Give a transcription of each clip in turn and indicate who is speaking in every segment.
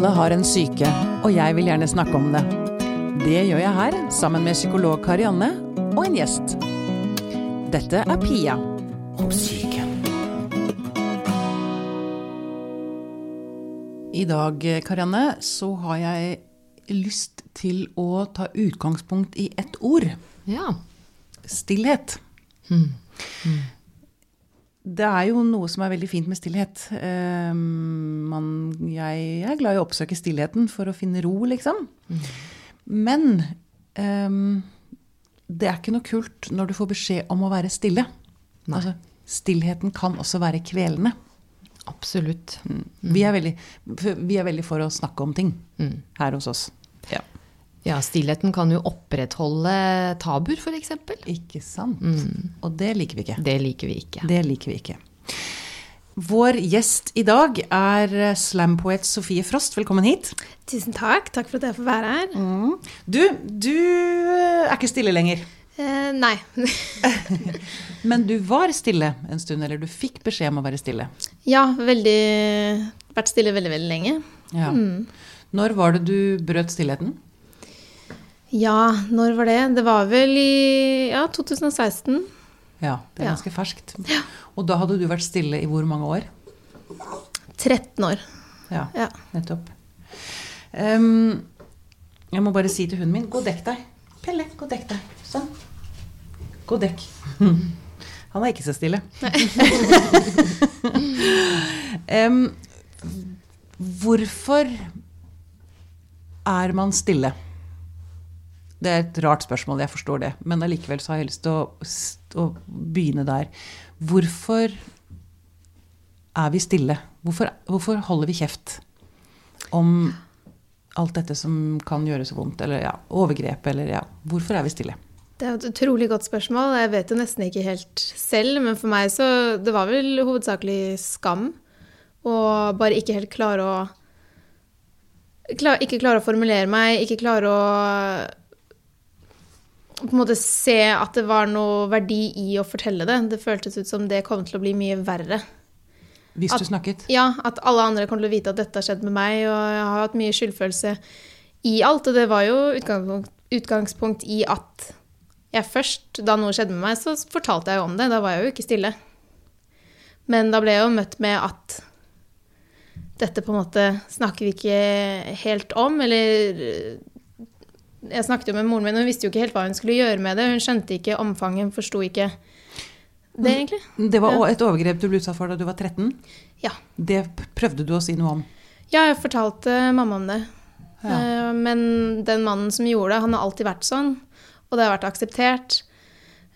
Speaker 1: Alle har en syke, og jeg vil gjerne snakke om det. Det gjør jeg her, sammen med psykolog Karianne og en gjest. Dette er Pia om syke. I dag, Karianne, så har jeg lyst til å ta utgangspunkt i ett ord.
Speaker 2: Ja.
Speaker 1: Stillhet. Det er jo noe som er veldig fint med stillhet. Uh, man, jeg, jeg er glad i å oppsøke stillheten for å finne ro, liksom. Men um, det er ikke noe kult når du får beskjed om å være stille. Altså, stillheten kan også være kvelende.
Speaker 2: Absolutt.
Speaker 1: Vi, er veldig, vi er veldig for å snakke om ting her hos oss. Ja.
Speaker 2: Stillheten kan jo opprettholde tabuer, f.eks.
Speaker 1: Ikke sant? Og det liker vi ikke.
Speaker 2: Det liker vi ikke.
Speaker 1: Det liker vi ikke. Vår gjest i dag er slampoet Sofie Frost. Velkommen hit.
Speaker 3: Tusen takk. Takk for at jeg får være her.
Speaker 1: Du, du er ikke stille lenger.
Speaker 3: Eh, nei.
Speaker 1: Men du var stille en stund, eller du fikk beskjed om å være stille.
Speaker 3: ja, veldig Vært stille veldig, veldig lenge.
Speaker 1: Ja. Når var det du brøt stillheten?
Speaker 3: Ja, når var det? Det var vel i ja, 2016.
Speaker 1: Ja, det er
Speaker 3: Ja.
Speaker 1: ganske ferskt. Og da hadde du vært stille i hvor mange år?
Speaker 3: 13 år.
Speaker 1: Ja,
Speaker 3: Ja.
Speaker 1: nettopp. Um, jeg må bare si til hunden min gå og dekk deg. Pelle, gå og dekk deg. Sånn. Gå og dekk. Han er ikke så stille. um, hvorfor er man stille? Det er et rart spørsmål, jeg forstår det. Men allikevel har jeg lyst til å, å begynne der. Hvorfor er vi stille? Hvorfor, hvorfor holder vi kjeft om alt dette som kan gjøre så vondt? Eller ja, overgrep, eller ja. Hvorfor er vi stille?
Speaker 3: Det er et utrolig godt spørsmål. Jeg vet jo nesten ikke helt selv, men for meg så Det var vel hovedsakelig skam. Og bare ikke helt klare å Ikke klare å formulere meg, ikke klare å på en måte se at det var noe verdi i å fortelle det. Det føltes ut som det kom til å bli mye verre.
Speaker 1: Hvis
Speaker 3: At-
Speaker 1: du snakket?
Speaker 3: Ja, at alle andre kom til å vite at dette har skjedd med meg, og jeg har hatt mye skyldfølelse i alt. Og det var jo utgangspunkt, utgangspunkt i at jeg først, da noe skjedde med meg, så fortalte jeg jo om det. Da var jeg jo ikke stille. Men da ble jeg jo møtt med at dette på en måte snakker vi ikke helt om, eller Jeg snakket jo med moren min, og hun visste jo ikke helt hva hun skulle gjøre med det. Hun skjønte ikke omfanget, hun forsto ikke det, egentlig.
Speaker 1: Det var et overgrep du ble utsatt for da du var 13.
Speaker 3: Ja.
Speaker 1: Det prøvde du å si noe om.
Speaker 3: Ja, jeg fortalte mamma om det.
Speaker 1: Ja.
Speaker 3: Eh, Men den mannen som gjorde det, han har alltid vært sånn, og det har vært akseptert.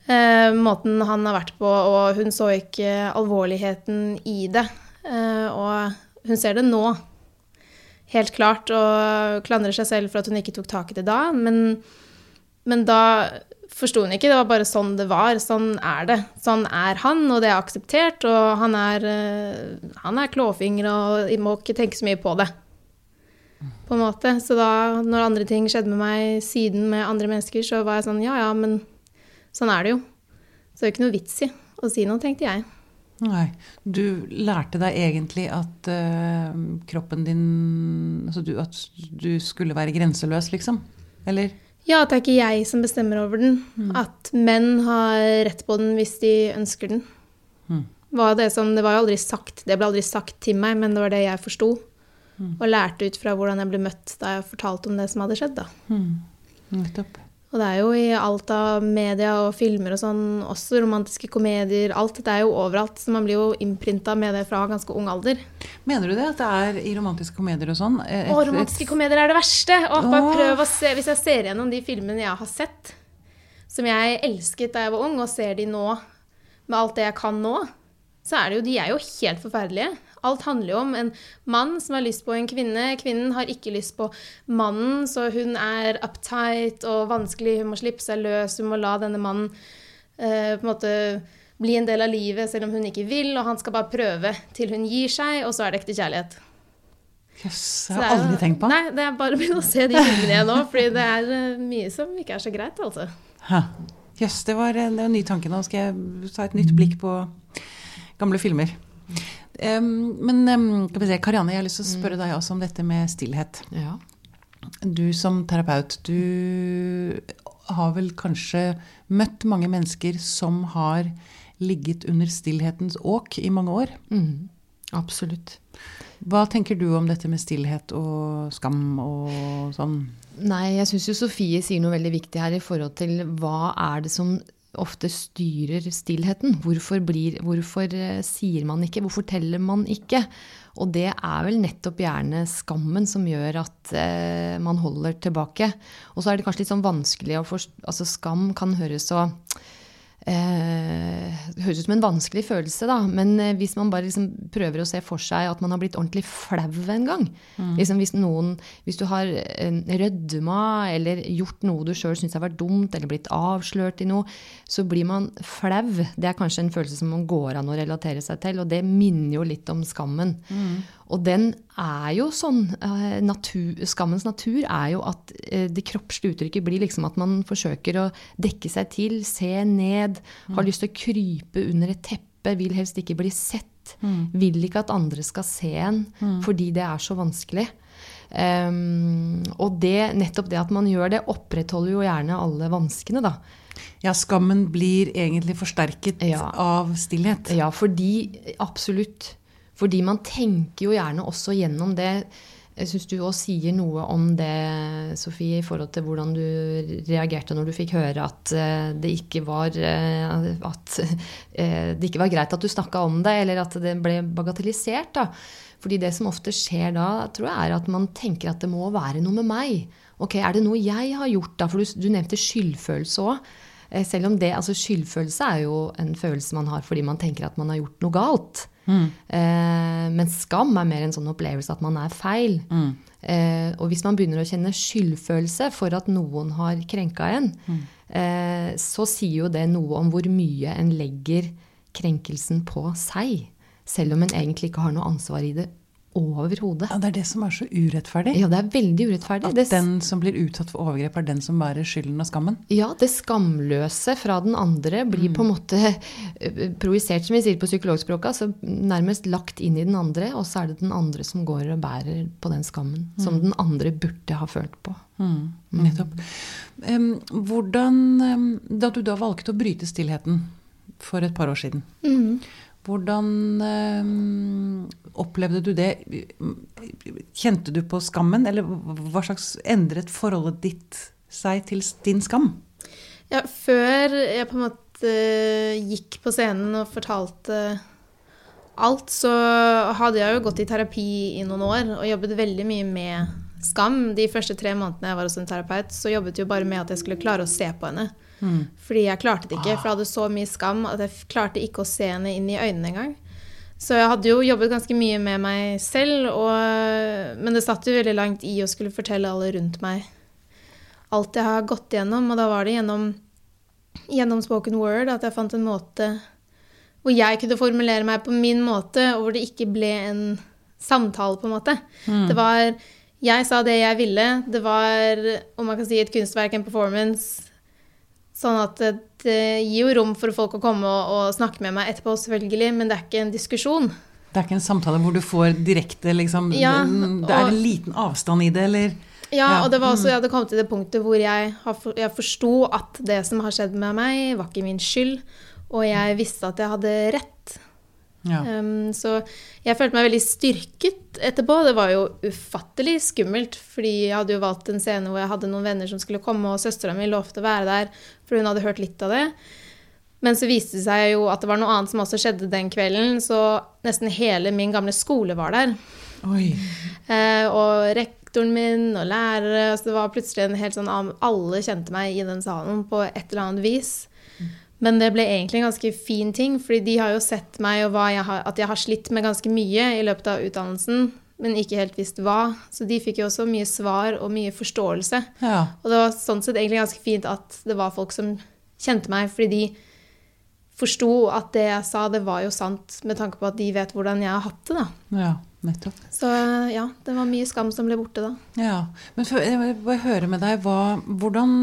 Speaker 3: Eh, Måten han har vært på, og hun så ikke alvorligheten i det. Eh, Og hun ser det nå, helt klart, og klandrer seg selv for at hun ikke tok tak i det da. Men, men da forsto hun ikke. Det var bare sånn det var. Sånn er det. Sånn er han, og det er akseptert. Og han er, eh, han er klåfinger, og må ikke tenke så mye på det på en måte. Så da, når andre ting skjedde med meg siden med andre mennesker, så var jeg sånn ja ja, men sånn er det jo. Så det er jo ikke noe vits i å si noe, tenkte jeg.
Speaker 1: Nei. Du lærte deg egentlig at uh, kroppen din altså du, At du skulle være grenseløs, liksom? Eller?
Speaker 3: Ja, at det er ikke jeg som bestemmer over den. At menn har rett på den hvis de ønsker den.
Speaker 1: Mm.
Speaker 3: Var det, som, det var jo aldri sagt, det ble aldri sagt til meg, men det var det jeg forsto. Og lærte ut fra hvordan jeg ble møtt da jeg fortalte om det som hadde skjedd. da.
Speaker 1: Nettopp.
Speaker 3: Og det er jo i alt av media og filmer og sånn, også romantiske komedier, alt. dette er jo overalt, så man blir jo innprinta med det fra ganske ung alder.
Speaker 1: Mener du det? At det er i romantiske komedier og sånn?
Speaker 3: Å, romantiske komedier er det verste! Og bare prøv å se, Hvis jeg ser gjennom de filmene jeg har sett, som jeg elsket da jeg var ung, og ser de nå med alt det jeg kan nå, så er det jo, de er jo helt forferdelige. Alt handler jo om en mann som har lyst på en kvinne. Kvinnen har ikke lyst på mannen, så hun er uptight og vanskelig. Hun må slippe seg løs, hun må la denne mannen eh, på en måte bli en del av livet selv om hun ikke vil, og han skal bare prøve til hun gir seg, og så er det ekte kjærlighet.
Speaker 1: Jøss, yes,
Speaker 3: det
Speaker 1: har
Speaker 3: jeg
Speaker 1: aldri tenkt på.
Speaker 3: Nei, det er bare å begynne å se de filmene igjen nå, fordi det er eh, mye som ikke er så greit, altså.
Speaker 1: Jøss, det det var en ny tanke. Nå skal jeg ta et nytt blikk på gamle filmer. Men se, Karianne, jeg har lyst til å spørre deg også om dette med stillhet.
Speaker 2: Ja.
Speaker 1: Du som terapeut, du har vel kanskje møtt mange mennesker som har ligget under stillhetens åk i mange år.
Speaker 2: Mm, absolutt.
Speaker 1: Hva tenker du om dette med stillhet og skam og sånn?
Speaker 2: Nei, jeg syns jo Sofie sier noe veldig viktig her i forhold til hva er det som ofte styrer stillheten. Hvorfor, blir, hvorfor eh, sier man ikke? Hvorfor teller man ikke? Og det er vel nettopp gjerne skammen som gjør at eh, man holder tilbake. Og så er det kanskje litt sånn vanskelig å forstå Altså skam kan høres så det høres ut som en vanskelig følelse, da. Men eh, hvis man bare liksom prøver å se for seg at man har blitt ordentlig flau en gang liksom hvis, noen, hvis du har eh, rødma eller gjort noe du sjøl syns har vært dumt, eller blitt avslørt i noe, så blir man flau. Det er kanskje en følelse som man går an å relatere seg til, og det minner jo litt om skammen. Og den er jo sånn eh, natur, Skammens natur er jo at eh, det kroppslige uttrykket blir liksom at man forsøker å dekke seg til, se ned, har lyst til å krype under et teppe, vil helst ikke bli sett. Vil ikke at andre skal se en, fordi det er så vanskelig. Um, og det, nettopp det at man gjør det, opprettholder jo gjerne alle vanskene, da.
Speaker 1: Ja, skammen blir egentlig forsterket
Speaker 2: Ja.
Speaker 1: av stillhet.
Speaker 2: Ja, fordi Absolutt. Fordi man tenker jo gjerne også gjennom det. Jeg syns du òg sier noe om det, Sofie, i forhold til hvordan du reagerte når du fikk høre at eh, det ikke var eh, eh, det ikke var greit at du snakka om det, eller at det ble bagatellisert. da. Fordi det som ofte skjer da, tror jeg er at man tenker at det må være noe med meg. Ok, Er det noe jeg har gjort, da? For du, du nevnte skyldfølelse òg. Selv om det, altså Skyldfølelse er jo en følelse man har fordi man tenker at man har gjort noe galt. Eh, men skam er mer en sånn opplevelse at man er feil. Eh, og hvis man begynner å kjenne skyldfølelse for at noen har krenka en, eh, så sier jo det noe om hvor mye en legger krenkelsen på seg. Selv om en egentlig ikke har noe ansvar i det overhodet.
Speaker 1: Ja, det er det som er så urettferdig.
Speaker 2: Ja, det er veldig urettferdig.
Speaker 1: At den som blir utsatt for overgrep, er den som bærer skylden og skammen.
Speaker 2: ja, det skamløse fra den andre blir på en måte eh, projisert, som vi sier på psykologspråket, altså nærmest lagt inn i den andre, og så er det den andre som går og bærer på den skammen som den andre burde ha følt på.
Speaker 1: Mm, nettopp. Em, hvordan Da du da valgte å bryte stillheten for et par år siden, hvordan em, opplevde du det? Kjente du på skammen, eller hva slags endret forholdet ditt seg til din skam?
Speaker 3: Ja, før jeg på en måte gikk på scenen og fortalte alt, så hadde jeg jo gått i terapi i noen år og jobbet veldig mye med skam. De første tre månedene jeg var hos en terapeut, så jobbet jo bare med at jeg skulle klare å se på henne. Fordi jeg klarte det ikke, for jeg hadde så mye skam at jeg klarte ikke å se henne inn i øynene engang. Så jeg hadde jo jobbet ganske mye med meg selv, og, men det satt jo veldig langt i å skulle fortelle alle rundt meg alt jeg har gått gjennom. Og da var det gjennom, gjennom spoken word at jeg fant en måte hvor jeg kunne formulere meg på min måte, og hvor det ikke ble en samtale, på en måte. Det var Jeg sa det jeg ville. Det var, om man kan si, et kunstverk, en performance. Sånn at det, gir jo rom for folk å komme og, og snakke med meg etterpå, selvfølgelig, men det er ikke en diskusjon.
Speaker 1: Det er ikke en samtale hvor du får direkte liksom
Speaker 3: Ja,
Speaker 1: Det er en liten avstand i det, eller
Speaker 3: Ja, og det var også, jeg hadde kommet til det punktet hvor jeg, for, jeg forsto at det som har skjedd med meg, var ikke min skyld, og jeg visste at jeg hadde rett.
Speaker 1: Ja.
Speaker 3: Um, så jeg følte meg veldig styrket etterpå. Det var jo ufattelig skummelt, fordi jeg hadde jo valgt en scene hvor jeg hadde noen venner som skulle komme, og søstera mi lovte å være der, for hun hadde hørt litt av det. Men så viste det seg jo at det var noe annet som også skjedde den kvelden, så nesten hele min gamle skole var der. Eh, og rektoren min og lærere. Så det var plutselig en helt sånn Alle kjente meg i den salen på et eller annet vis. Men det ble egentlig en ganske fin ting, fordi de har jo sett meg og jeg har, at jeg har slitt med ganske mye i løpet av utdannelsen, men ikke helt visst hva. Så de fikk jo også mye svar og mye forståelse.
Speaker 1: Ja.
Speaker 3: Og det var sånn sett egentlig ganske fint at det var folk som kjente meg, fordi de forsto at det jeg sa, det var jo sant, med tanke på at de vet hvordan jeg har hatt det, da.
Speaker 1: Ja, nettopp.
Speaker 3: Så ja, det var mye skam som ble borte da.
Speaker 1: Ja, Men for, jeg vil bare høre med deg, hva, hvordan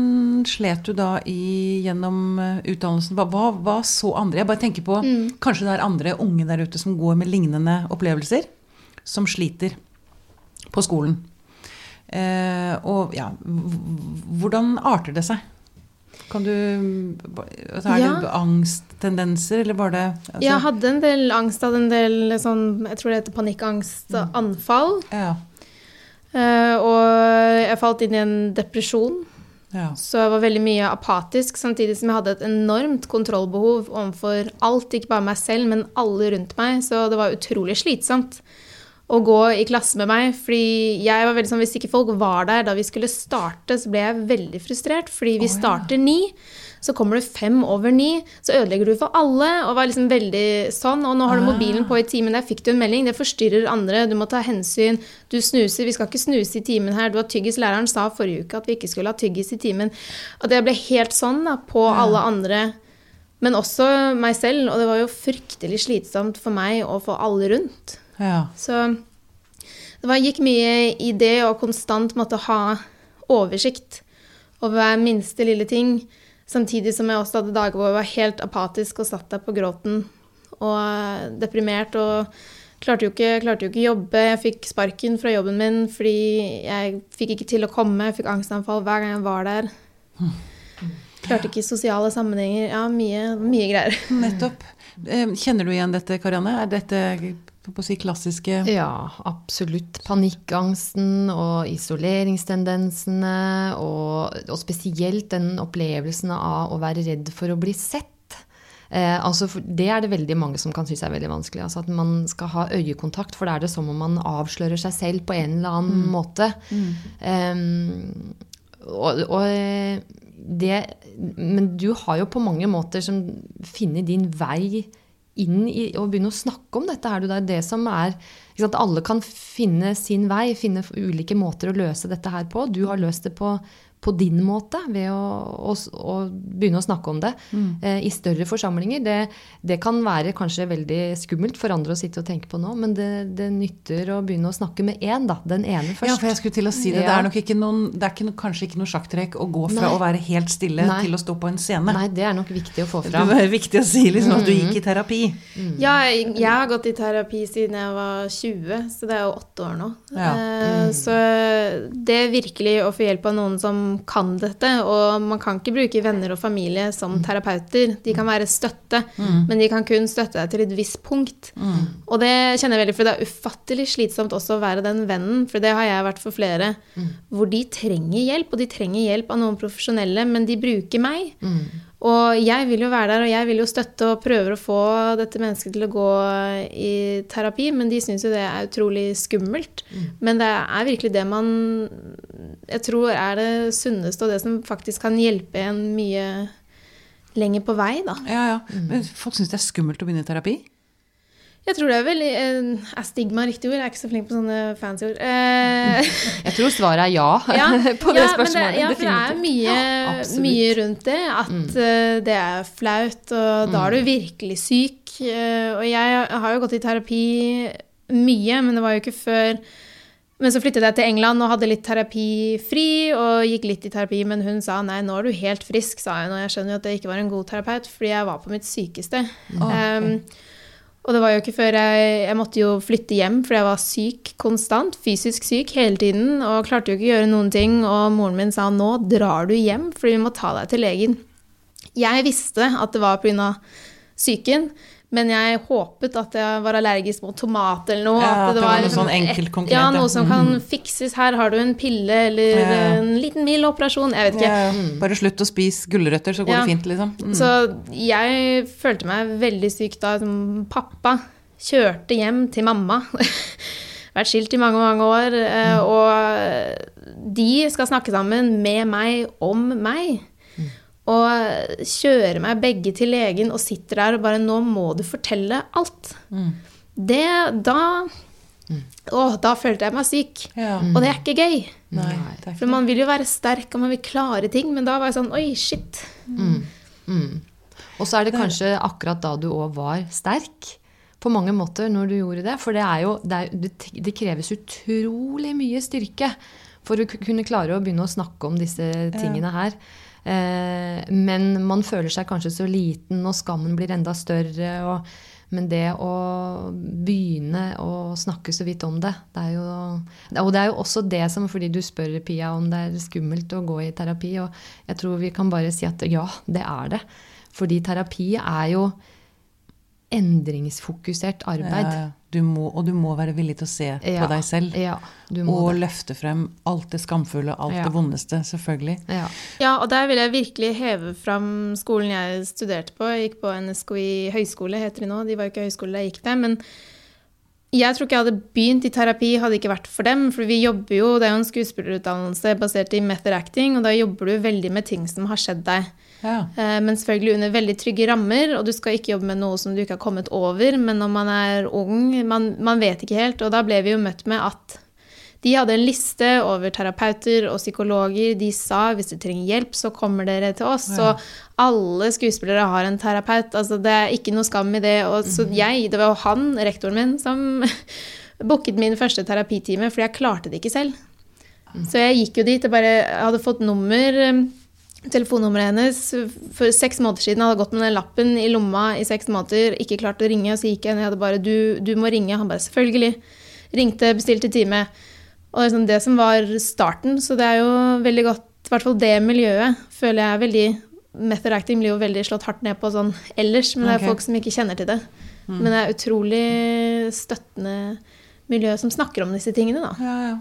Speaker 1: slet du da i, gjennom eh, utdannelsen? Hva, hva, så andre? Jeg bare tenker på Kanskje det er andre unge der ute som går med lignende opplevelser, som sliter på skolen. Eh, og ja, hvordan arter det seg? Kan du altså, Er det angsttendenser, eller var det altså,
Speaker 3: Jeg hadde en del angst, hadde en del sånn, jeg tror det heter panikkangstanfall.
Speaker 1: ja,
Speaker 3: Uh, og jeg falt inn i en depresjon.
Speaker 1: ja.
Speaker 3: Så jeg var veldig mye apatisk, samtidig som jeg hadde et enormt kontrollbehov overfor alt, ikke bare meg selv, men alle rundt meg. Så det var utrolig slitsomt å gå i klasse med meg. Fordi jeg var veldig sånn, hvis ikke folk var der da vi skulle starte, så ble jeg veldig frustrert. Fordi vi
Speaker 1: oh, ja.
Speaker 3: starter ni, så kommer du fem over ni, så ødelegger du for alle. Og var liksom veldig sånn. Og nå har du
Speaker 1: Ah.
Speaker 3: mobilen på i timen, der fikk du en melding. Det forstyrrer andre, du må ta hensyn. Du snuser, vi skal ikke snuse i timen her. Du har tyggis. Læreren sa forrige uke at vi ikke skulle ha tyggis i timen. Og det ble helt sånn da, på alle andre. Men også meg selv, og det var jo fryktelig slitsomt for meg og for alle rundt.
Speaker 1: Ja.
Speaker 3: Så det var, gikk mye i det å konstant måtte ha oversikt over hver minste lille ting. Samtidig som jeg også hadde dager hvor jeg var helt apatisk og satt der på gråten og deprimert og klarte jo ikke, klarte jo ikke jobbe. Jeg fikk sparken fra jobben min fordi jeg fikk ikke til å komme. Jeg fikk angstanfall hver gang jeg var der. Klarte ikke sosiale sammenhenger. Ja, mye, mye greier.
Speaker 1: Nettopp. Eh, Kjenner du igjen dette, Karianne? Er dette på å si, klassiske
Speaker 2: Ja, absolutt. Panikkangsten og isoleringstendensene, og, og spesielt den opplevelsen av å være redd for å bli sett. Eh, altså, det er det veldig mange som kan synes er veldig vanskelig. Altså at man skal ha øyekontakt, for da er det som om man avslører seg selv på en eller annen måte. Um, og, og eh, det Men du har jo på mange måter som funnet din vei inn i og begynne å snakke om dette her. Det er det som er sant, Alle kan finne sin vei, finne ulike måter å løse dette her på. Du har løst det på, på din måte ved å, å, å begynne å snakke om det eh, i større forsamlinger. Det, det kan være kanskje veldig skummelt for andre å sitte og tenke på nå, men det, det nytter å begynne å snakke med én, da. Den ene først.
Speaker 1: Ja, for jeg skulle til å si det. Det er nok ikke noen, det er ikke kanskje ikke noe sjakktrekk å gå fra
Speaker 2: Nei.
Speaker 1: å være helt stille
Speaker 2: Nei.
Speaker 1: til å stå på en scene.
Speaker 2: Nei, det er nok viktig å få fram.
Speaker 1: Det er viktig å si liksom, at du gikk i terapi.
Speaker 3: Ja, jeg, jeg har gått i terapi siden jeg var 20, så det er jo åtte år nå.
Speaker 1: Ja.
Speaker 3: Eh, Så det er virkelig å få hjelp av noen som kan dette. Og man kan ikke bruke venner og familie som terapeuter. De kan være støtte, men de kan kun støtte deg til et visst punkt. Og det kjenner jeg veldig, for det er ufattelig slitsomt også å være den vennen, for det har jeg vært for flere, hvor de trenger hjelp, og de trenger hjelp av noen profesjonelle, men de bruker meg. Og jeg vil jo være der, og jeg vil jo støtte og prøver å få dette mennesket til å gå i terapi, men de syns jo det er utrolig skummelt. Men det er virkelig det man jeg tror er det sunneste, og det som faktisk kan hjelpe en mye lenger på vei, da.
Speaker 1: Ja, ja. Men folk syns det er skummelt å begynne i terapi.
Speaker 3: Jeg tror det er veldig eh, Er stigma riktig ord? Jeg er ikke så flink på sånne fancy ord. Eh,
Speaker 2: Jeg tror svaret er ja,
Speaker 3: ja,
Speaker 2: på det
Speaker 3: ja, men
Speaker 2: spørsmålet.
Speaker 3: ja, for det er mye,
Speaker 2: Ja,
Speaker 3: mye rundt det. At eh, det er flaut, og da er du virkelig syk. Eh, og jeg har jo gått i terapi mye, men det var jo ikke før Men så flyttet jeg til England og hadde litt terapifri, og gikk litt i terapi, men hun sa nei, nå er du helt frisk, sa hun. Og jeg skjønner jo at det ikke var en god terapeut, fordi jeg var på mitt sykeste. Um, og det var jo ikke før jeg, jeg måtte jo flytte hjem, fordi jeg var syk konstant, fysisk syk hele tiden, og klarte jo ikke å gjøre noen ting. Og moren min sa nå drar du hjem, fordi vi må ta deg til legen. Jeg visste at det var pga. psyken, men jeg håpet at jeg var allergisk mot tomat eller noe.
Speaker 1: Ja,
Speaker 3: at
Speaker 1: det, det var noe
Speaker 3: liksom
Speaker 1: sånn enkelt, konkret,
Speaker 3: Ja, noe som kan fikses. Her har du en pille eller
Speaker 1: Ja.
Speaker 3: en liten mild operasjon. Jeg vet ikke.
Speaker 1: Ja, bare slutt å spise gulrøtter, så går det fint, liksom. Mm.
Speaker 3: Så jeg følte meg veldig syk da pappa kjørte hjem til mamma. Vært skilt i mange, mange år. eh, Og de skal snakke sammen med meg om meg. Og kjører meg begge til legen og sitter der og bare 'Nå må du fortelle alt'. Det Da Å, da følte jeg meg syk.
Speaker 1: Ja.
Speaker 3: Og det er ikke gøy.
Speaker 1: Nei, det er
Speaker 3: For man vil jo være sterk og man vil klare ting, men da var jeg sånn Oi, shit.
Speaker 2: Mm. Og så er det kanskje akkurat da du òg var sterk. På mange måter når du gjorde det. For det, er jo, det, er, det, det kreves utrolig mye styrke for å kunne klare å begynne å snakke om disse tingene her. Eh, men man føler seg kanskje så liten, og skammen blir enda større. Og, men det å begynne å snakke så vidt om det, det er jo Og det er jo også det som Fordi du spør Pia om det er skummelt å gå i terapi, og jeg tror vi kan bare si at ja, det er det. Fordi terapi er jo endringsfokusert arbeid. Ja,
Speaker 1: du må, og du må være villig til å se ja, på deg selv.
Speaker 2: Ja,
Speaker 1: og det. løfte frem alt det skamfulle, alt det vondeste. Selvfølgelig.
Speaker 3: Ja. og der vil jeg virkelig heve fram skolen jeg studerte på. Jeg gikk på NSKI høyskole, heter de nå. De var jo ikke høyskole da jeg gikk der. men jeg tror ikke jeg hadde begynt i terapi hadde ikke vært for dem. For vi jobber jo, det er jo en skuespillerutdannelse basert i method acting, og da jobber du veldig med ting som har skjedd deg. Ja. Eh, men selvfølgelig under veldig trygge rammer, og du skal ikke jobbe med noe som du ikke har kommet over. Men når man er ung, man, man vet ikke helt. Og da ble vi jo møtt med at de hadde en liste over terapeuter og psykologer. De sa hvis du trenger hjelp, så kommer dere til oss. Ja. Så alle skuespillere har en terapeut. Altså, det er ikke noe skam i det. Og så mhm. jeg, det var jo han, rektoren min, som booket min første terapitime, fordi jeg klarte det ikke selv. Mm. Så jeg gikk jo dit. Jeg bare hadde fått nummer um, telefonnummeret hennes for seks måneder siden. Jeg hadde gått med den lappen i lomma i seks måneder, ikke klart å ringe. Og så gikk jeg ned og bare du, du må ringe. Han bare selvfølgelig. Ringte, bestilte time. Og det liksom det som var starten. Så det er jo veldig godt, i hvert fall det miljøet, føler jeg er veldig Method acting blir jo veldig slått hardt ned på sånn ellers, men det er okay. folk som ikke kjenner til det. Mm. Men det er utrolig støttende miljø som snakker om disse tingene, da.
Speaker 1: Ja, ja.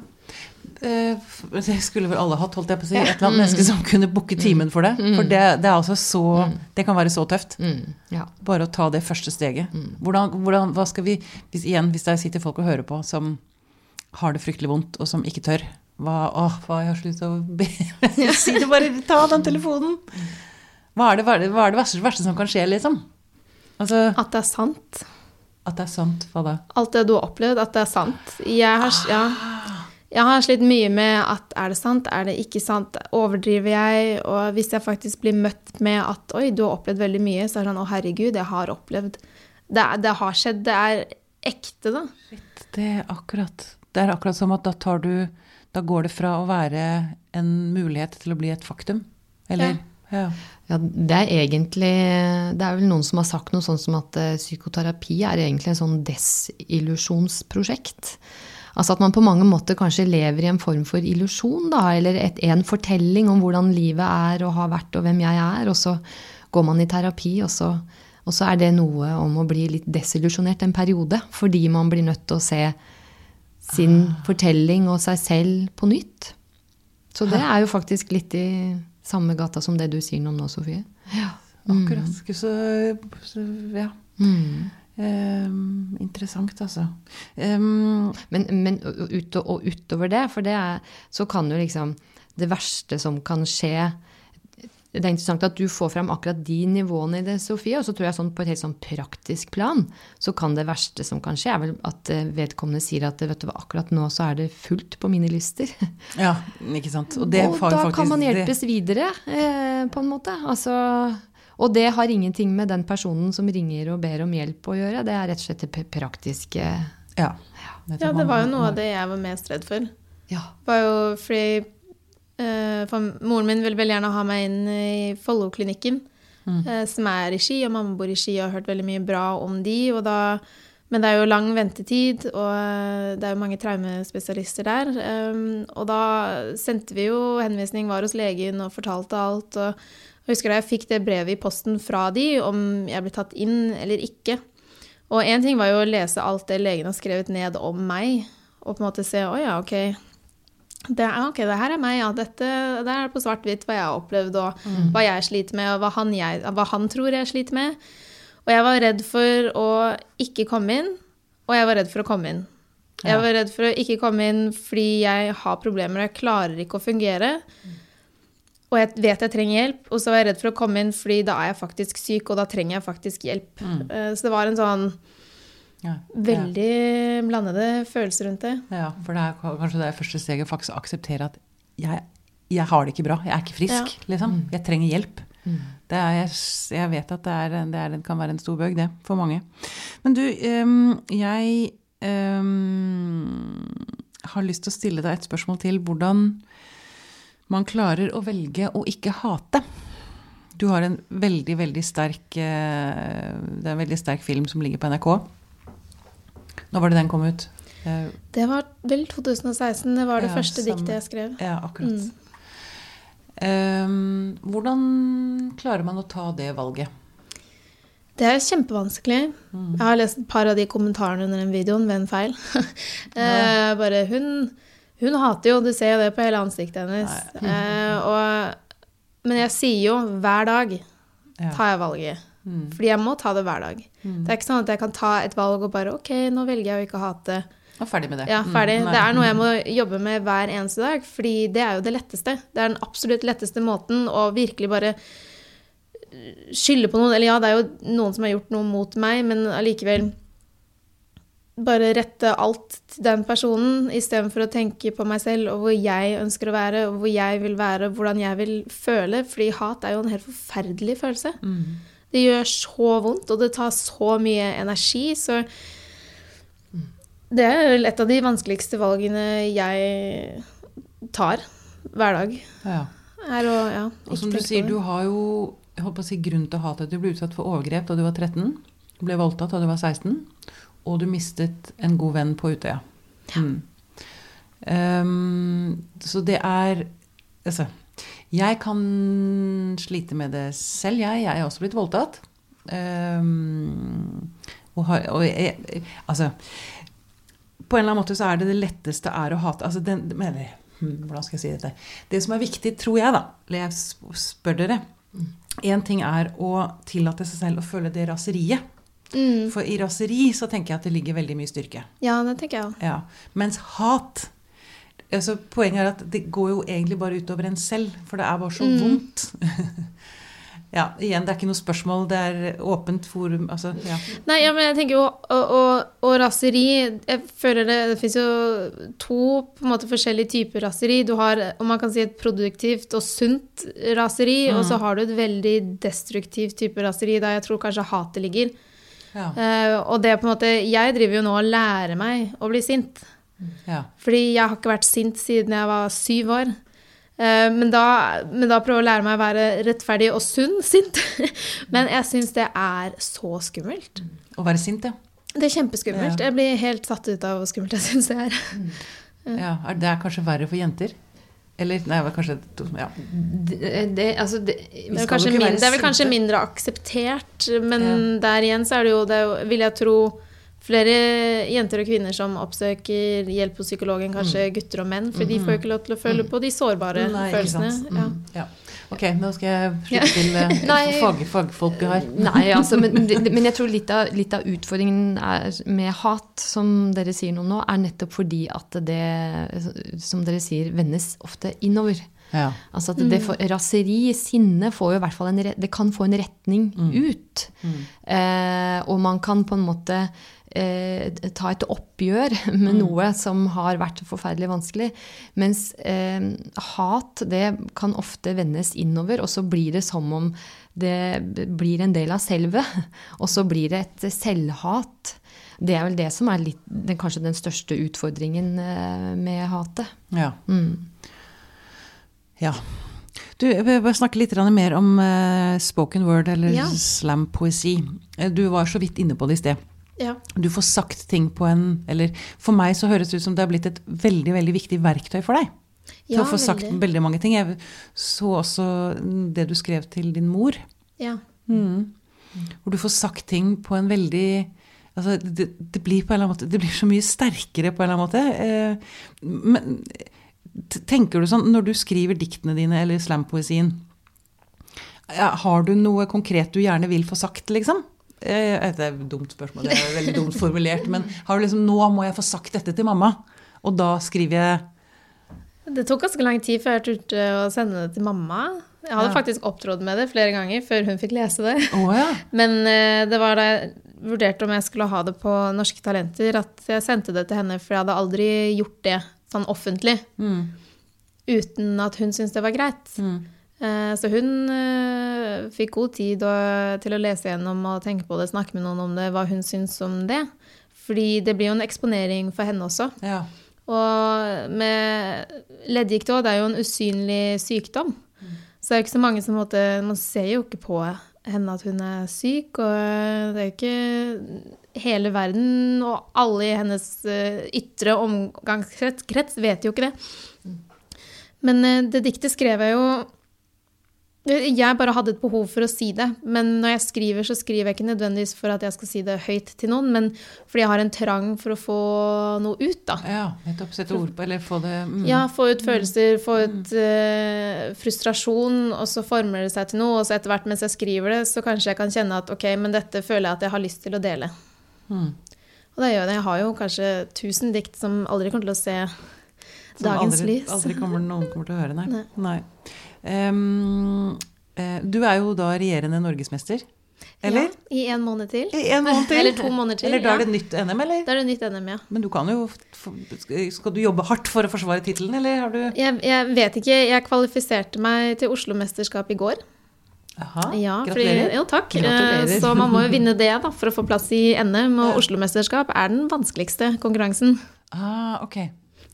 Speaker 1: Eh, det skulle vel alle hatt, holdt jeg på å si. Et eller annet menneske som kunne booke mm. timen for det. Mm. For det, det, er altså så Det kan være så tøft. Ja. Bare å ta det første steget. Hvordan, hvordan, hva skal vi hvis, Igjen, hvis det sitter folk og hører på som har det fryktelig vondt, og som ikke tør. Hva, åh, hva jeg har slutt å be Si det, bare ta den telefonen! Hva er det, hva er det, hva er det verste, verste, som kan skje, liksom?
Speaker 3: Altså, at det er sant.
Speaker 1: At det er sant, hva da?
Speaker 3: Alt det du har opplevd, at det er sant. Jeg har, ja, jeg har slitt mye med at er det sant, er det ikke sant? Overdriver jeg? Og hvis jeg faktisk blir møtt med at oi, du har opplevd veldig mye, så er det sånn å herregud, jeg har opplevd Det, det har skjedd. Det er ekte, da.
Speaker 1: Shit, det er akkurat det er akkurat som at da tar du Da går det fra å være en mulighet til å bli et faktum. Eller?
Speaker 2: Ja. ja. det er egentlig Det er vel noen som har sagt noe sånn som at uh, psykoterapi er egentlig en sånn desillusjonsprosjekt. Altså at man på mange måter kanskje lever i en form for illusjon, da, eller et, en fortelling om hvordan livet er og har vært, og hvem jeg er, og så går man i terapi, og så, og så er det noe om å bli litt desillusjonert en periode, fordi man blir nødt til å se sin ah. fortelling og seg selv på nytt. Så det er jo faktisk litt i samme gata som det du sier om nå, Sofie.
Speaker 1: Ja, akkurat. Mm. Så, så, ja. Mm. Um, interessant, altså.
Speaker 2: Um, men, men ut, og utover det, for det er, så kan jo liksom Det verste som kan skje det er interessant at du får fram akkurat de nivåene i det, Sofie. Og så tror jeg sånn på et helt sånn praktisk plan så kan det verste som kan skje, er vel at eh, vedkommende sier at vet du hva, akkurat nå så er det fullt på mine lister.
Speaker 1: Ja, ikke sant.
Speaker 2: Og, og da faktisk, kan man hjelpes det... videre, eh, på en måte. Altså, og det har ingenting med den personen som ringer og ber om hjelp å gjøre. Det er rett og slett det praktiske.
Speaker 3: Ja. ja, det var jo noe av det jeg var mest redd for. Ja. Det var jo fordi uh, for moren min ville veldig gjerne ha meg inn i Follo-klinikken, mm. uh, som er i Ski, og mamma bor i Ski og har hørt veldig mye bra om de. Da, men det er jo lang ventetid, og eh, det er jo mange traumespesialister der. Og da sendte vi jo henvisning, var hos legen og fortalte alt. og jeg husker da jeg fikk det brevet i posten fra de om jeg ble tatt inn eller ikke. Og én ting var jo å lese alt det legen har skrevet ned om meg, og på en måte se å ja, ok, det, ok, det her er meg, ja. Dette, det er på svart-hvitt hva jeg har opplevd, og mm. hva jeg sliter med, og hva han, jeg, hva han, tror jeg sliter med. Og jeg var redd for å ikke komme inn, og jeg var redd for å komme inn. Jeg var redd for å ikke komme inn fordi jeg har problemer og jeg klarer ikke å fungere. Og jeg vet jeg trenger hjelp, og så var jeg redd for å komme inn fordi da er jeg faktisk syk, og da trenger jeg faktisk hjelp. Mm. Eh, så det var en sånn ja, Veldig ja. blandede følelser rundt det.
Speaker 1: Ja, for det er kanskje det første steget faktisk å akseptere at jeg, jeg, har det ikke bra. Jeg er ikke frisk, ja. liksom. Mm. Jeg trenger hjelp. Det er, jeg, jeg vet at det, er, det, er, det, kan være en stor bøg, det, for mange. Men du, um, jeg um, har lyst til å stille deg et spørsmål til. Hvordan man klarer å velge å ikke hate. Du har en veldig, veldig sterk uh, Det er en veldig sterk film som ligger på NRK. Når var det den kom ut?
Speaker 3: Uh, det var vel 2016. Det var det ja, første diktet jeg skrev.
Speaker 1: Ja, akkurat. Mm. Um, hvordan klarer man å ta det valget?
Speaker 3: Det er kjempevanskelig. Mm. Jeg har lest et par av de kommentarene under den videoen ved en feil. Ja. bare hun, hun hater jo, du ser jo det på hele ansiktet hennes. Eh, og, men jeg sier jo hver dag tar jeg valget. Mm. Fordi jeg må ta det hver dag. Mm. Det er ikke sånn at jeg kan ta et valg og bare OK, nå velger jeg å ikke hate.
Speaker 1: Og ferdig med det.
Speaker 3: Ja, ferdig. Mm, det er noe jeg må jobbe med hver eneste dag, fordi det er jo det letteste. Det er den absolutt letteste måten å virkelig bare skylde på noen. Eller ja, det er jo noen som har gjort noe mot meg, men allikevel bare rette alt til den personen istedenfor å tenke på meg selv og hvor jeg ønsker å være, og hvor jeg vil være, og hvordan jeg vil føle. Fordi hat er jo en helt forferdelig følelse. Mm. Det gjør så vondt, og det tar så mye energi. Så det er vel et av de vanskeligste valgene jeg tar hver dag. Ja.
Speaker 1: Å, ja, og som du sier, du har jo jeg håper å si, grunn til å hate at du ble utsatt for overgrep da du var 13. Ble voldtatt da du var 16. Og du mistet en god venn på Utøya. Ja. Mm. Um, så det er Altså, jeg kan slite med det selv, jeg. Jeg er også blitt voldtatt. Um, og har, og jeg, altså på en eller annen måte så er det det letteste er å hate altså den, mener, hmm, Hvordan skal jeg si dette? Det som er viktig, tror jeg, da eller Jeg spør dere. Én ting er å tillate seg selv å føle det raseriet. Mm. For i raseri så tenker jeg at det ligger veldig mye styrke.
Speaker 3: Ja, det tenker jeg også.
Speaker 1: Ja. Mens hat altså Poenget er at det går jo egentlig bare utover en selv, for det er bare så mm. vondt. Ja, igjen, det er ikke noe spørsmål, det er åpent forum. Altså, ja.
Speaker 3: Nei, ja, men jeg tenker jo Og, og, og raseri Jeg føler det Det fins jo to på en måte forskjellige typer raseri. Du har, om man kan si, et produktivt og sunt raseri, mm. og så har du et veldig destruktivt type raseri der jeg tror kanskje hatet ligger. Ja. Uh, og det er på en måte Jeg driver jo nå og lærer meg å bli sint. Ja. Fordi jeg har ikke vært sint siden jeg var syv år. Uh, men da, men da prøve å lære meg å være rettferdig og sunn sint. Men jeg syns det er så skummelt.
Speaker 1: Å være sint, ja.
Speaker 3: Det er kjempeskummelt. Ja. Jeg blir helt satt ut av hvor skummelt jeg syns det er.
Speaker 1: Ja, Det er kanskje verre for jenter? Eller nei, kanskje ja.
Speaker 3: Det, det, altså, det, det, er mindre, det, er vel kanskje mindre akseptert, men ja. der igjen så er det jo, det vil jeg tro flere jenter og kvinner som oppsøker hjelp hos psykologen, kanskje mm. gutter og menn, for de får jo ikke lov til å føle mm. på de sårbare Nei, følelsene. Ja.
Speaker 1: Ok, nå skal jeg slutte til uh, fag, fagfolket her.
Speaker 2: Nei, altså, men, men, jeg tror litt av, litt av, utfordringen med hat, som dere sier noe nå, er nettopp fordi at det, som dere sier, vendes ofte innover. Ja. Altså at det for, Raseri, sinne, får jo i hvert fall en, det kan få en retning mm. ut. Mm. Eh, og man kan på en måte eh, ta et oppgjør med mm. noe som har vært forferdelig vanskelig. Mens eh, hat, det kan ofte vendes innover, og så blir det som om det blir en del av selvet. Og så blir det et selvhat. Det er vel det som er litt, den, kanskje den største utfordringen eh, med hatet.
Speaker 1: Ja. Mm. Ja. Du, jeg vil snakke litt mer om uh, spoken word, eller ja. slampoesi. Du var så vidt inne på det i sted. Ja. Du får sagt ting på en Eller for meg så høres det ut som det har blitt et veldig veldig viktig verktøy for deg. Til ja, å få sagt veldig. veldig mange ting. Jeg så også det du skrev til din mor. Ja. Mm. Hvor du får sagt ting på en veldig altså det, det, blir på en eller annen måte, det blir så mye sterkere på en eller annen måte. Eh, men tenker du sånn når du skriver diktene dine eller slampoesien Har du noe konkret du gjerne vil få sagt, liksom? Eh, det er et dumt spørsmål, det er veldig dumt formulert. Men har du liksom 'Nå må jeg få sagt dette til mamma', og da skriver jeg
Speaker 3: Det tok ganske lang tid før jeg turte å sende det til mamma. Jeg hadde ja. faktisk opptrådt med det flere ganger før hun fikk lese det.
Speaker 1: Oh, ja.
Speaker 3: Men eh, det var da jeg vurderte om jeg skulle ha det på Norske Talenter, at jeg sendte det til henne, for jeg hadde aldri gjort det sånn offentlig mm. uten at hun syntes det var greit. Mm. Eh, Så hun eh, fikk god tid til å lese gjennom og tenke på det, snakke med noen om det, hva hun syns om det. Fordi det blir jo en eksponering for henne også.
Speaker 1: Ja.
Speaker 3: Og med leddgikt òg, det er jo en usynlig sykdom. Så det er jo ikke så mange som måtte Man ser jo ikke på henne at hun er syk, og det er jo ikke Hele verden og alle i hennes eh, ytre omgangskrets vet jo ikke det. Men eh, det diktet skrev jeg jo jeg bare hadde et behov for å si det. Men når jeg skriver, så skriver jeg ikke nødvendigvis for at jeg skal si det høyt til noen, men fordi jeg har en trang for å få noe ut, da.
Speaker 1: ja, nettopp. Sette ord på, eller få det mm.
Speaker 3: Ja, få ut følelser, få ut uh, frustrasjon, og så former det seg til noe. Og så etter hvert mens jeg skriver det, så kanskje jeg kan kjenne at ok, men dette føler jeg at jeg har lyst til å dele.
Speaker 1: Mm.
Speaker 3: Og det gjør det. Jeg har jo kanskje 1000 dikt som aldri kommer til å se
Speaker 1: Som
Speaker 3: dagens
Speaker 1: aldri,
Speaker 3: lys.
Speaker 1: aldri kommer noen kommer til å høre, nei.
Speaker 3: Nei.
Speaker 1: nei. Eh, du er jo da regjerende norgesmester, eller?
Speaker 3: Ja, I en måned til.
Speaker 1: I En måned til?
Speaker 3: Eller to måneder til.
Speaker 1: Eller da er det nytt NM, eller?
Speaker 3: Da er det nytt NM, ja.
Speaker 1: Men du kan jo Skal du jobbe hardt for å forsvare tittelen, eller har du
Speaker 3: Jeg, jeg vet ikke. Jeg kvalifiserte meg til Oslo-mesterskap i går.
Speaker 1: Aha,
Speaker 3: Ja, fordi,
Speaker 1: gratulerer.
Speaker 3: jo, takk.
Speaker 1: Gratulerer.
Speaker 3: Eh, Så man må jo vinne det da, for å få plass i NM. Og Oslo-mesterskap er den vanskeligste konkurransen.
Speaker 1: Ah, ok.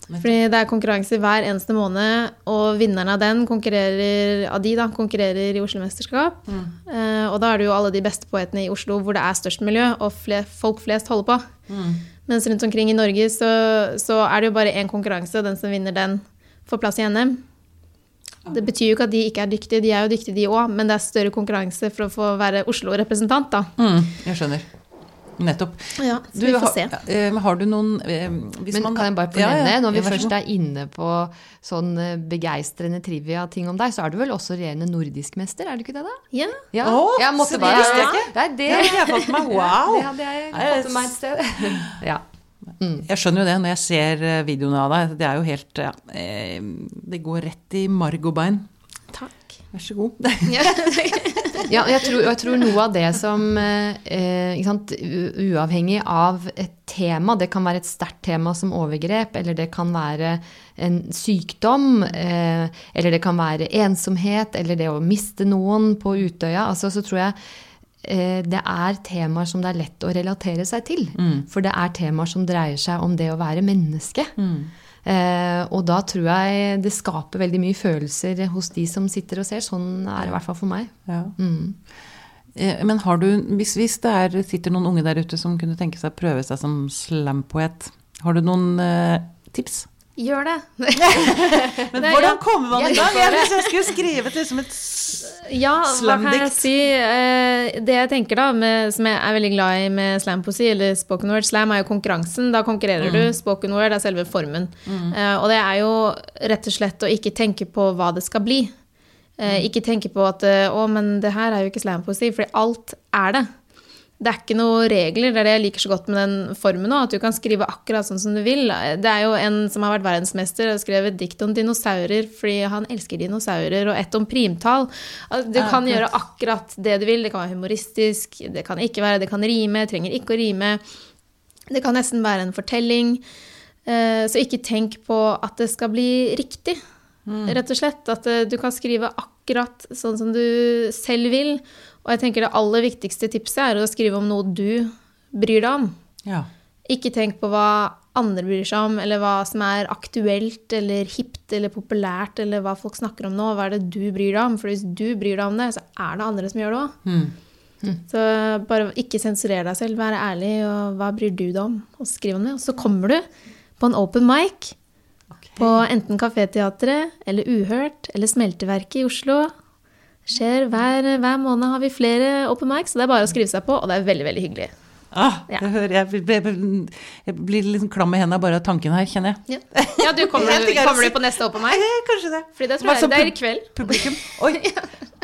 Speaker 3: Fordi det er konkurranse hver eneste måned, og vinneren av den konkurrerer, av de da, konkurrerer i Oslo-mesterskap.
Speaker 1: Mm.
Speaker 3: Eh, og da er det jo alle de beste poetene i Oslo hvor det er størst miljø, og fle, folk flest holder på.
Speaker 1: Mm.
Speaker 3: Mens rundt omkring i Norge så, så er det jo bare én konkurranse, og den som vinner den, får plass i NM. Det betyr jo ikke at de ikke er dyktige, de er jo dyktige de òg, men det er større konkurranse for å få være Oslo-representant, da.
Speaker 1: Mm, jeg skjønner. Nettopp.
Speaker 3: Ja, så
Speaker 1: Du,
Speaker 3: vi får
Speaker 1: har,
Speaker 3: se.
Speaker 1: eh, har du noen eh, hvis
Speaker 2: Men
Speaker 1: man,
Speaker 2: kan jeg bare fornevne,
Speaker 1: Ja, ja,
Speaker 2: når vi først er inne på sånn eh, begeistrende trivia-ting om deg, så er du vel også regjerende nordisk mester, er du ikke det, da?
Speaker 3: Ja.
Speaker 2: Ja,
Speaker 1: Oh,
Speaker 2: jeg
Speaker 1: så
Speaker 2: måtte
Speaker 1: det
Speaker 2: bare
Speaker 1: visste jeg ikke.
Speaker 2: Nei, det,
Speaker 1: Det hadde jeg fått meg. Wow!
Speaker 2: det hadde jeg fått meg et sted. ja.
Speaker 1: Jeg skjønner jo det når jeg ser eh, videoene av deg. Det er jo helt ja, eh, Det går rett i marg og bein.
Speaker 3: Takk.
Speaker 1: Vær så god.
Speaker 2: Ja, jeg tror, jeg tror noe av det som eh, ikke sant, Uavhengig av et tema, det kan være et sterkt tema som overgrep, eller det kan være en sykdom, eh, eller det kan være ensomhet, eller det å miste noen på Utøya, altså, så tror jeg eh, det er temaer som det er lett å relatere seg til. For det er temaer som dreier seg om det å være menneske. Eh, og da tror jeg det skaper veldig mye følelser hos de som sitter og ser. Sånn er det i hvert fall for meg.
Speaker 1: Ja.
Speaker 2: Mm.
Speaker 1: Eh, Men har du, hvis, hvis det er, sitter noen unge der ute som kunne tenke seg å prøve seg som slampoet, har du noen eh, tips?
Speaker 3: Gjør det.
Speaker 1: Men
Speaker 3: Det er-
Speaker 1: hvordan kommer man i gang? Jeg, hvis jeg skulle skrevet til som et
Speaker 3: Ja,
Speaker 1: Slamdikt.
Speaker 3: si? Eh, Det jeg tenker da, med, som jeg er veldig glad i med slampoesi, eller spoken word Slam er jo konkurransen. Da konkurrerer du. Spoken word er selve formen. Eh, og det er jo rett og slett å ikke tenke på hva det skal bli. Eh, ikke tenke på at å, men det her er jo ikke slampoesi, fordi alt er det. Det er ikke noen regler. Det er det jeg liker så godt med den formen òg, At du kan skrive akkurat sånn som du vil. Det er jo en som har vært verdensmester og skrevet dikt om dinosaurer fordi han elsker dinosaurer, og ett om primtall. Altså, Du kan
Speaker 1: ja,
Speaker 3: gjøre akkurat det du vil. Det kan være humoristisk, det kan ikke være, det kan rime, trenger ikke å rime. Det kan nesten være en fortelling. Eh, Så ikke tenk på at det skal bli riktig. Rett og slett. At eh, du kan skrive akkurat sånn som du selv vil. Og jeg tenker det aller viktigste tipset er å skrive om noe du bryr deg om.
Speaker 1: Ja.
Speaker 3: Ikke tenk på hva andre bryr seg om, eller hva som er aktuelt eller hipt eller populært, eller hva folk snakker om nå. Hva er det du bryr deg om? For hvis du bryr deg om det, så er det andre som gjør det òg.
Speaker 1: Mm.
Speaker 3: Så bare ikke sensurer deg selv, Vær ærlig, og hva bryr du deg om? Og skriv om det. Og så kommer du på en open mic på enten Kaféteatret eller Uhørt eller Smelteverket i Oslo. Skjer hver, hver måned har vi flere open mic, så det er bare å skrive seg på, og det er veldig, veldig hyggelig.
Speaker 1: Ah,
Speaker 3: Ja.
Speaker 1: det hører jeg, blir- jeg blir litt sånn klam i hendene bare av tanken her, kjenner jeg.
Speaker 3: Ja, ja du kommer, kommer du på neste open mic?
Speaker 1: Eh, Kanskje det.
Speaker 3: Fordi det tror jeg det er i kveld.
Speaker 1: Publikum. Oi.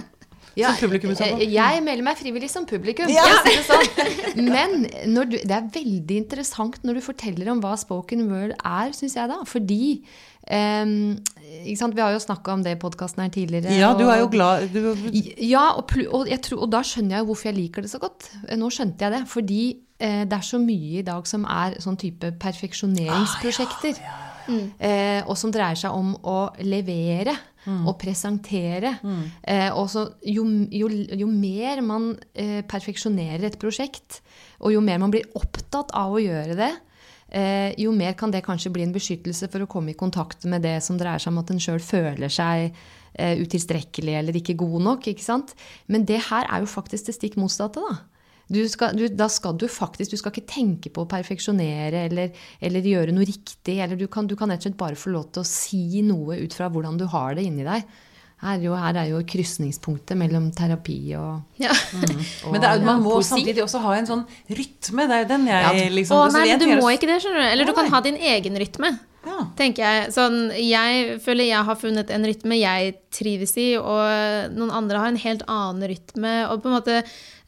Speaker 2: Ja,
Speaker 1: Som publikum fall.
Speaker 2: eh, Jeg melder meg frivillig som publikum.
Speaker 1: Ja.
Speaker 2: si sånn. Men når du, det er veldig interessant når du forteller om hva spoken word er, syns jeg da. Fordi Um, ikke sant? Vi har jo snakka om det i podkasten her tidligere.
Speaker 1: Ja, du er jo glad du,
Speaker 2: Ja, og, og, jeg tror, og da skjønner jeg jo hvorfor jeg liker det så godt. Nå skjønte jeg det. Fordi eh, det er så mye i dag som er sånn type perfeksjoneringsprosjekter. Eh, og som dreier seg om å levere. og presentere. Eh, og så jo, jo, jo mer man eh, perfeksjonerer et prosjekt, og jo mer man blir opptatt av å gjøre det, eh, jo mer kan det kanskje bli en beskyttelse for å komme i kontakt med det som dreier seg om at en sjøl føler seg eh, utilstrekkelig eller ikke god nok. ikke sant? Men det her er jo faktisk det stikk motsatte. da. Du skal, du, da skal du faktisk Du skal ikke tenke på å perfeksjonere eller, eller gjøre noe riktig. eller du kan, du kan rett og slett bare få lov til å si noe ut fra hvordan du har det inni deg. Her, er jo, her er jo krysningspunktet mellom terapi og,
Speaker 3: Ja.
Speaker 2: og
Speaker 1: Men det er, man må
Speaker 2: poesi.
Speaker 1: samtidig også ha en sånn rytme. Det er den jeg
Speaker 2: Ja.
Speaker 1: liksom
Speaker 3: Å nei, men du må ikke det, skjønner du. Eller du kan ha din egen rytme.
Speaker 1: Ja.
Speaker 3: tenker jeg. Sånn, jeg føler jeg har funnet en rytme jeg trives i, og noen andre har en helt annen rytme. Og på en måte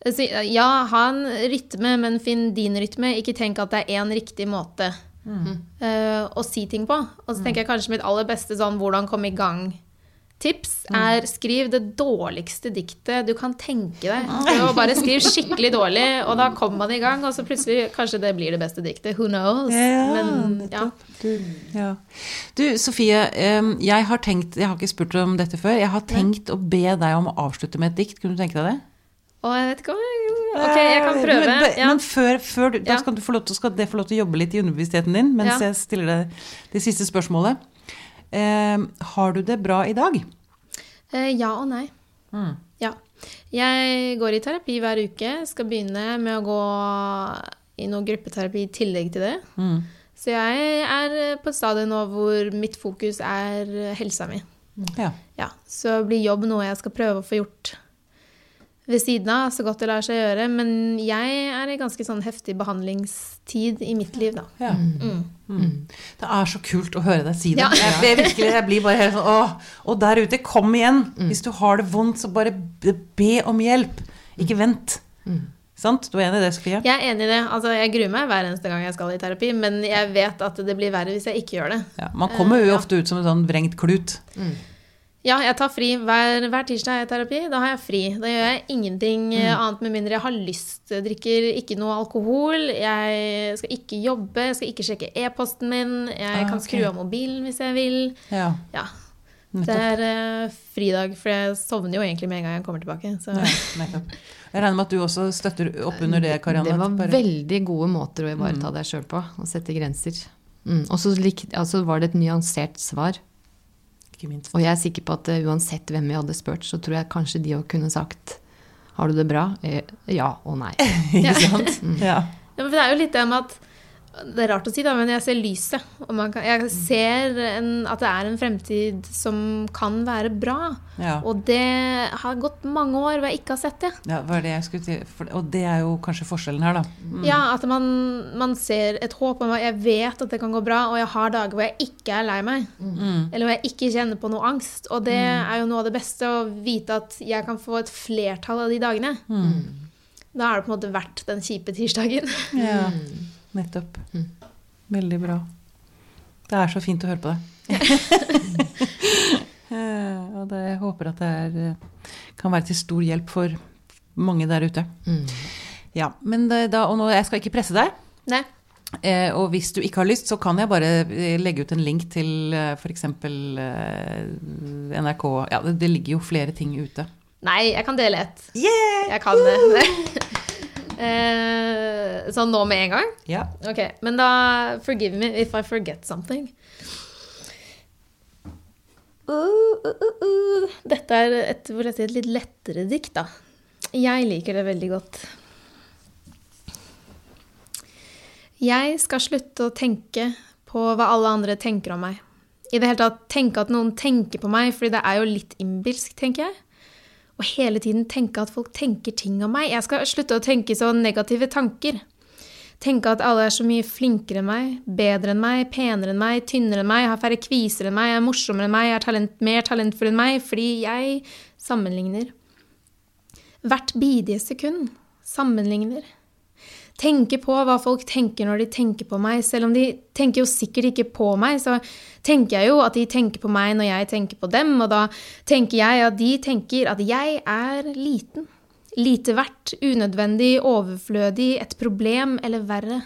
Speaker 3: så, Ja, ha en rytme, men finn din rytme. Ikke tenk at det er én riktig måte eh, å si ting på. Og så tenker jeg kanskje mitt aller beste sånn hvordan komme i gang. Tips er skriv det dårligste diktet du kan tenke deg. Så bare skriv skikkelig dårlig, og da kommer man i gang. Og så plutselig kanskje det blir det beste diktet. Who knows?
Speaker 1: Ja,
Speaker 3: Men ja.
Speaker 1: Du, ja. du Sofie, jeg har tenkt Jeg har ikke spurt om dette før. Jeg har tenkt å be deg om å avslutte med et dikt. Kunne du tenke deg det?
Speaker 3: Og jeg vet ikke om Ok, jeg kan prøve.
Speaker 1: Men,
Speaker 3: Ja.
Speaker 1: men før, før da skal, du få lov til, det få lov til å jobbe litt i underbevisstheten din mens jeg stiller deg det siste spørsmålet. Em, har du det bra i dag?
Speaker 3: Eh, ja og nei.
Speaker 1: Mm.
Speaker 3: Ja. Jeg går i terapi hver uke. Skal begynne med å gå i noe gruppeterapi i tillegg til det.
Speaker 1: Mm.
Speaker 3: Så jeg er på et stadium nå hvor mitt fokus er helsa mi.
Speaker 1: Ja.
Speaker 3: Ja, så blir jobb noe jeg skal prøve å få gjort ved siden av, så godt det lar seg gjøre. Men jeg er i ganske sånn heftig behandlingstid i mitt liv, da.
Speaker 1: ja.
Speaker 3: Mm.
Speaker 1: Mm. Det er så kult å høre deg si det.
Speaker 3: Ja.
Speaker 1: Jeg, virkelig, jeg blir bare helt sånn åh, Og der ute, kom igjen! Hvis du har det vondt, så bare be- om hjelp. Ikke vent. Sant? Du er enig i det, Sofie?
Speaker 3: Jeg er enig i det. Altså, jeg gruer meg hver eneste gang jeg skal i terapi, men jeg vet at det blir verre hvis jeg ikke gjør det.
Speaker 1: Ja, man kommer jo
Speaker 3: uh, ja.
Speaker 1: ofte ut som en sånn vrengt klut.
Speaker 3: Ja, jeg tar fri. Hver, hver tirsdag er jeg i terapi. Da har jeg fri. Da gjør jeg ingenting mm. annet med mindre jeg har lyst. Jeg drikker ikke noe alkohol. Jeg skal ikke jobbe. Jeg skal ikke sjekke e-posten min. Jeg
Speaker 1: Ah,
Speaker 3: kan
Speaker 1: okay.
Speaker 3: skru av mobilen hvis jeg vil.
Speaker 1: Ja,
Speaker 3: Ja. Det er uh, fridag, for jeg sovner jo egentlig med en gang jeg kommer tilbake. Så.
Speaker 1: Ja, nettopp. Jeg regner med at du også støtter opp under det, Karianne.
Speaker 2: Det var
Speaker 1: bare-
Speaker 2: veldig gode måter å ivareta deg sjøl på. Å sette grenser. Mm. Og så altså var det et nyansert svar.
Speaker 1: Ikke minst.
Speaker 2: Og jeg er sikker på at eh, uansett hvem vi hadde spurt, så tror jeg kanskje de òg kunne sagt Har du det bra? Eh, ja og nei.
Speaker 1: Ikke sant? Ja.
Speaker 3: Ja, men det er jo litt det med at Det er rart å si, da, men jeg ser lyset. Og man kan, jeg ser en, at det er en fremtid som kan være bra.
Speaker 1: Ja.
Speaker 3: Og det har gått mange år hvor jeg ikke har sett det.
Speaker 1: ja, var det jeg skulle til. For, og det er jo kanskje forskjellen her, da. Mm.
Speaker 3: Ja, At man, man ser et håp om at jeg vet at det kan gå bra, og jeg har dager hvor jeg ikke er lei meg.
Speaker 1: Mm.
Speaker 3: Eller hvor jeg ikke kjenner på noe angst. Og det er jo noe av det beste, å vite at jeg kan få et flertall av de dagene.
Speaker 1: Mm.
Speaker 3: Da er det på en måte verdt den kjipe tirsdagen.
Speaker 1: Ja, nettopp. Veldig bra. Det er så fint å høre på deg. Eh, og det, jeg håper at det er, eh, kan være til stor hjelp for mange der ute.
Speaker 2: Mm.
Speaker 1: Ja, men da, og nå, Jeg skal ikke presse deg.
Speaker 3: Nei.
Speaker 1: Eh, og hvis du ikke har lyst, så kan jeg bare eh, legge ut en link til f.eks. Eh, NRK. Ja, det, det ligger jo flere ting ute.
Speaker 3: Nei, jeg kan dele ett.
Speaker 1: Yeah!
Speaker 3: Jeg kan det. Eh, sånn nå med en gang?
Speaker 1: Ja.
Speaker 3: Ok, men da Forgive me if I forget something. Uh, uh, uh, uh. Dette er et, et litt lettere dikt, da. Jeg liker det veldig godt. Jeg skal slutte å tenke på hva alle andre tenker om meg. I det hele tatt tenke at noen tenker på meg, fordi det er jo litt innbilsk, tenker jeg. Og hele tiden tenke at folk tenker ting om meg. Jeg skal slutte å tenke så negative tanker. Tenke at alle er så mye flinkere enn meg, bedre enn meg, penere enn meg, tynnere enn meg, har færre kviser enn meg, er morsommere enn meg, er talent, mer talentfull enn meg, fordi jeg sammenligner. Hvert bidige sekund sammenligner. Tenker på hva folk tenker når de tenker på meg. Selv om de tenker jo sikkert ikke på meg, så tenker jeg jo at de tenker på meg når jeg tenker på dem, og da tenker jeg at de tenker at jeg er liten. Lite verdt, unødvendig, overflødig, et problem eller verre.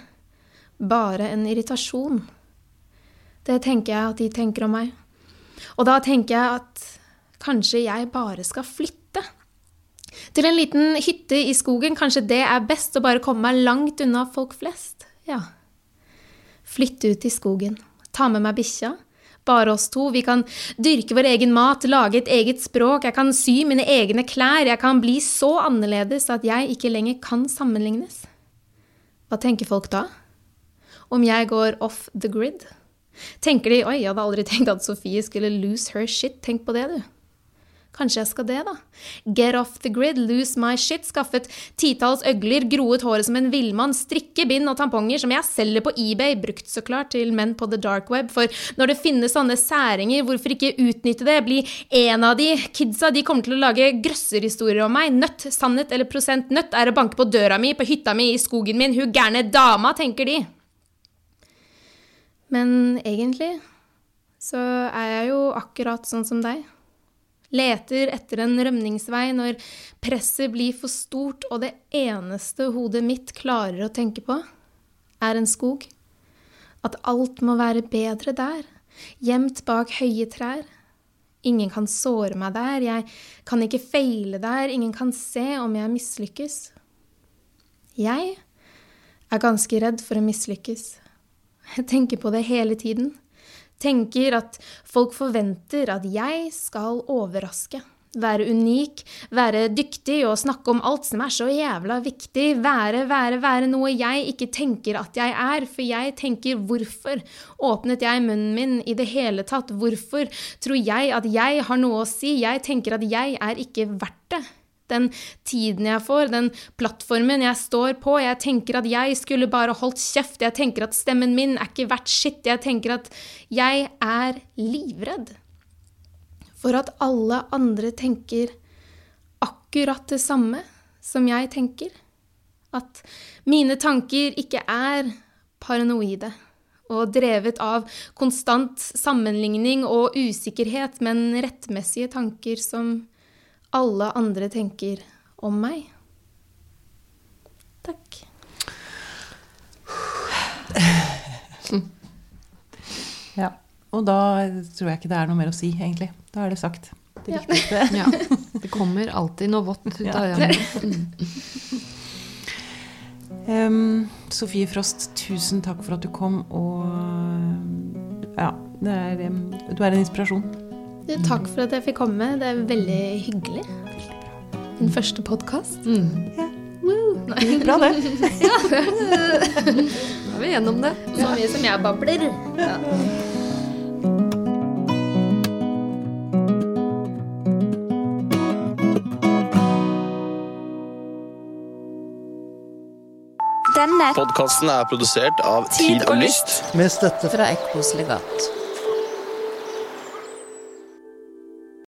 Speaker 3: Bare en irritasjon. Det tenker jeg at de tenker om meg. Og da tenker jeg at Kanskje jeg bare skal flytte? Til en liten hytte i skogen, kanskje det er best å bare komme meg langt unna folk flest? Ja. Flytte ut i skogen. Ta med meg bikkja. Bare oss to. Vi kan dyrke vår egen mat, lage et eget språk. Jeg kan sy mine egne klær. Jeg kan bli så annerledes at jeg ikke lenger kan sammenlignes. Hva tenker folk da? Om jeg går off the grid? Tenker de 'oi, jeg hadde aldri tenkt at Sofie skulle lose her shit'. Tenk på det, du. Kanskje jeg skal det, da. Get off the grid, lose my shit, skaffet titalls øgler, groet håret som en villmann, strikke bind og tamponger som jeg selger på eBay, brukt så klart til menn på the dark web, for når det finnes sånne særinger, hvorfor ikke utnytte det, bli en av de, kidsa de kommer til å lage grøsserhistorier om meg, nødt, sannhet eller prosent nødt er å banke på døra mi, på hytta mi, i skogen min, hun gærne dama, tenker de. Men egentlig så er jeg jo akkurat sånn som deg. Leter etter en rømningsvei når presset blir for stort, og det eneste hodet mitt klarer å tenke på, er en skog. At alt må være bedre der, gjemt bak høye trær. Ingen kan såre meg der, jeg kan ikke feile der, ingen kan se om jeg mislykkes. Jeg er ganske redd for å mislykkes. Jeg tenker på det hele tiden tenker at folk forventer at jeg skal overraske. Være unik, være dyktig og snakke om alt som er så jævla viktig. Være, være, være noe jeg ikke tenker at jeg er. For jeg tenker hvorfor åpnet jeg munnen min i det hele tatt? Hvorfor tror jeg at jeg har noe å si? Jeg tenker at jeg er ikke verdt det den tiden jeg får, den plattformen jeg står på. Jeg tenker at jeg skulle bare holdt kjeft. Jeg tenker at stemmen min er ikke verdt skitt. Jeg tenker at jeg er livredd for at alle andre tenker akkurat det samme som jeg tenker. At mine tanker ikke er paranoide og drevet av konstant sammenligning og usikkerhet, men rettmessige tanker som alle andre tenker om meg. Takk.
Speaker 1: Ja. Og da tror jeg ikke det er noe mer å si, egentlig. Da er det sagt. Det viktigste.
Speaker 2: Ja. Det kommer alltid noe vått ut av øynene.
Speaker 1: Sofie Frost, tusen takk for at du kom, og ja, det er, du er en inspirasjon.
Speaker 3: Du, takk for at jeg fikk komme. Det er veldig hyggelig. Min første podkast.
Speaker 2: Mm.
Speaker 1: Bra, det.
Speaker 2: Da er vi gjennom det.
Speaker 3: Så mye som jeg babler. Ja.
Speaker 4: Denne
Speaker 5: Podkasten er produsert av
Speaker 4: Tid
Speaker 5: og Lyst.
Speaker 6: Med støtte
Speaker 4: fra Ekkos legat.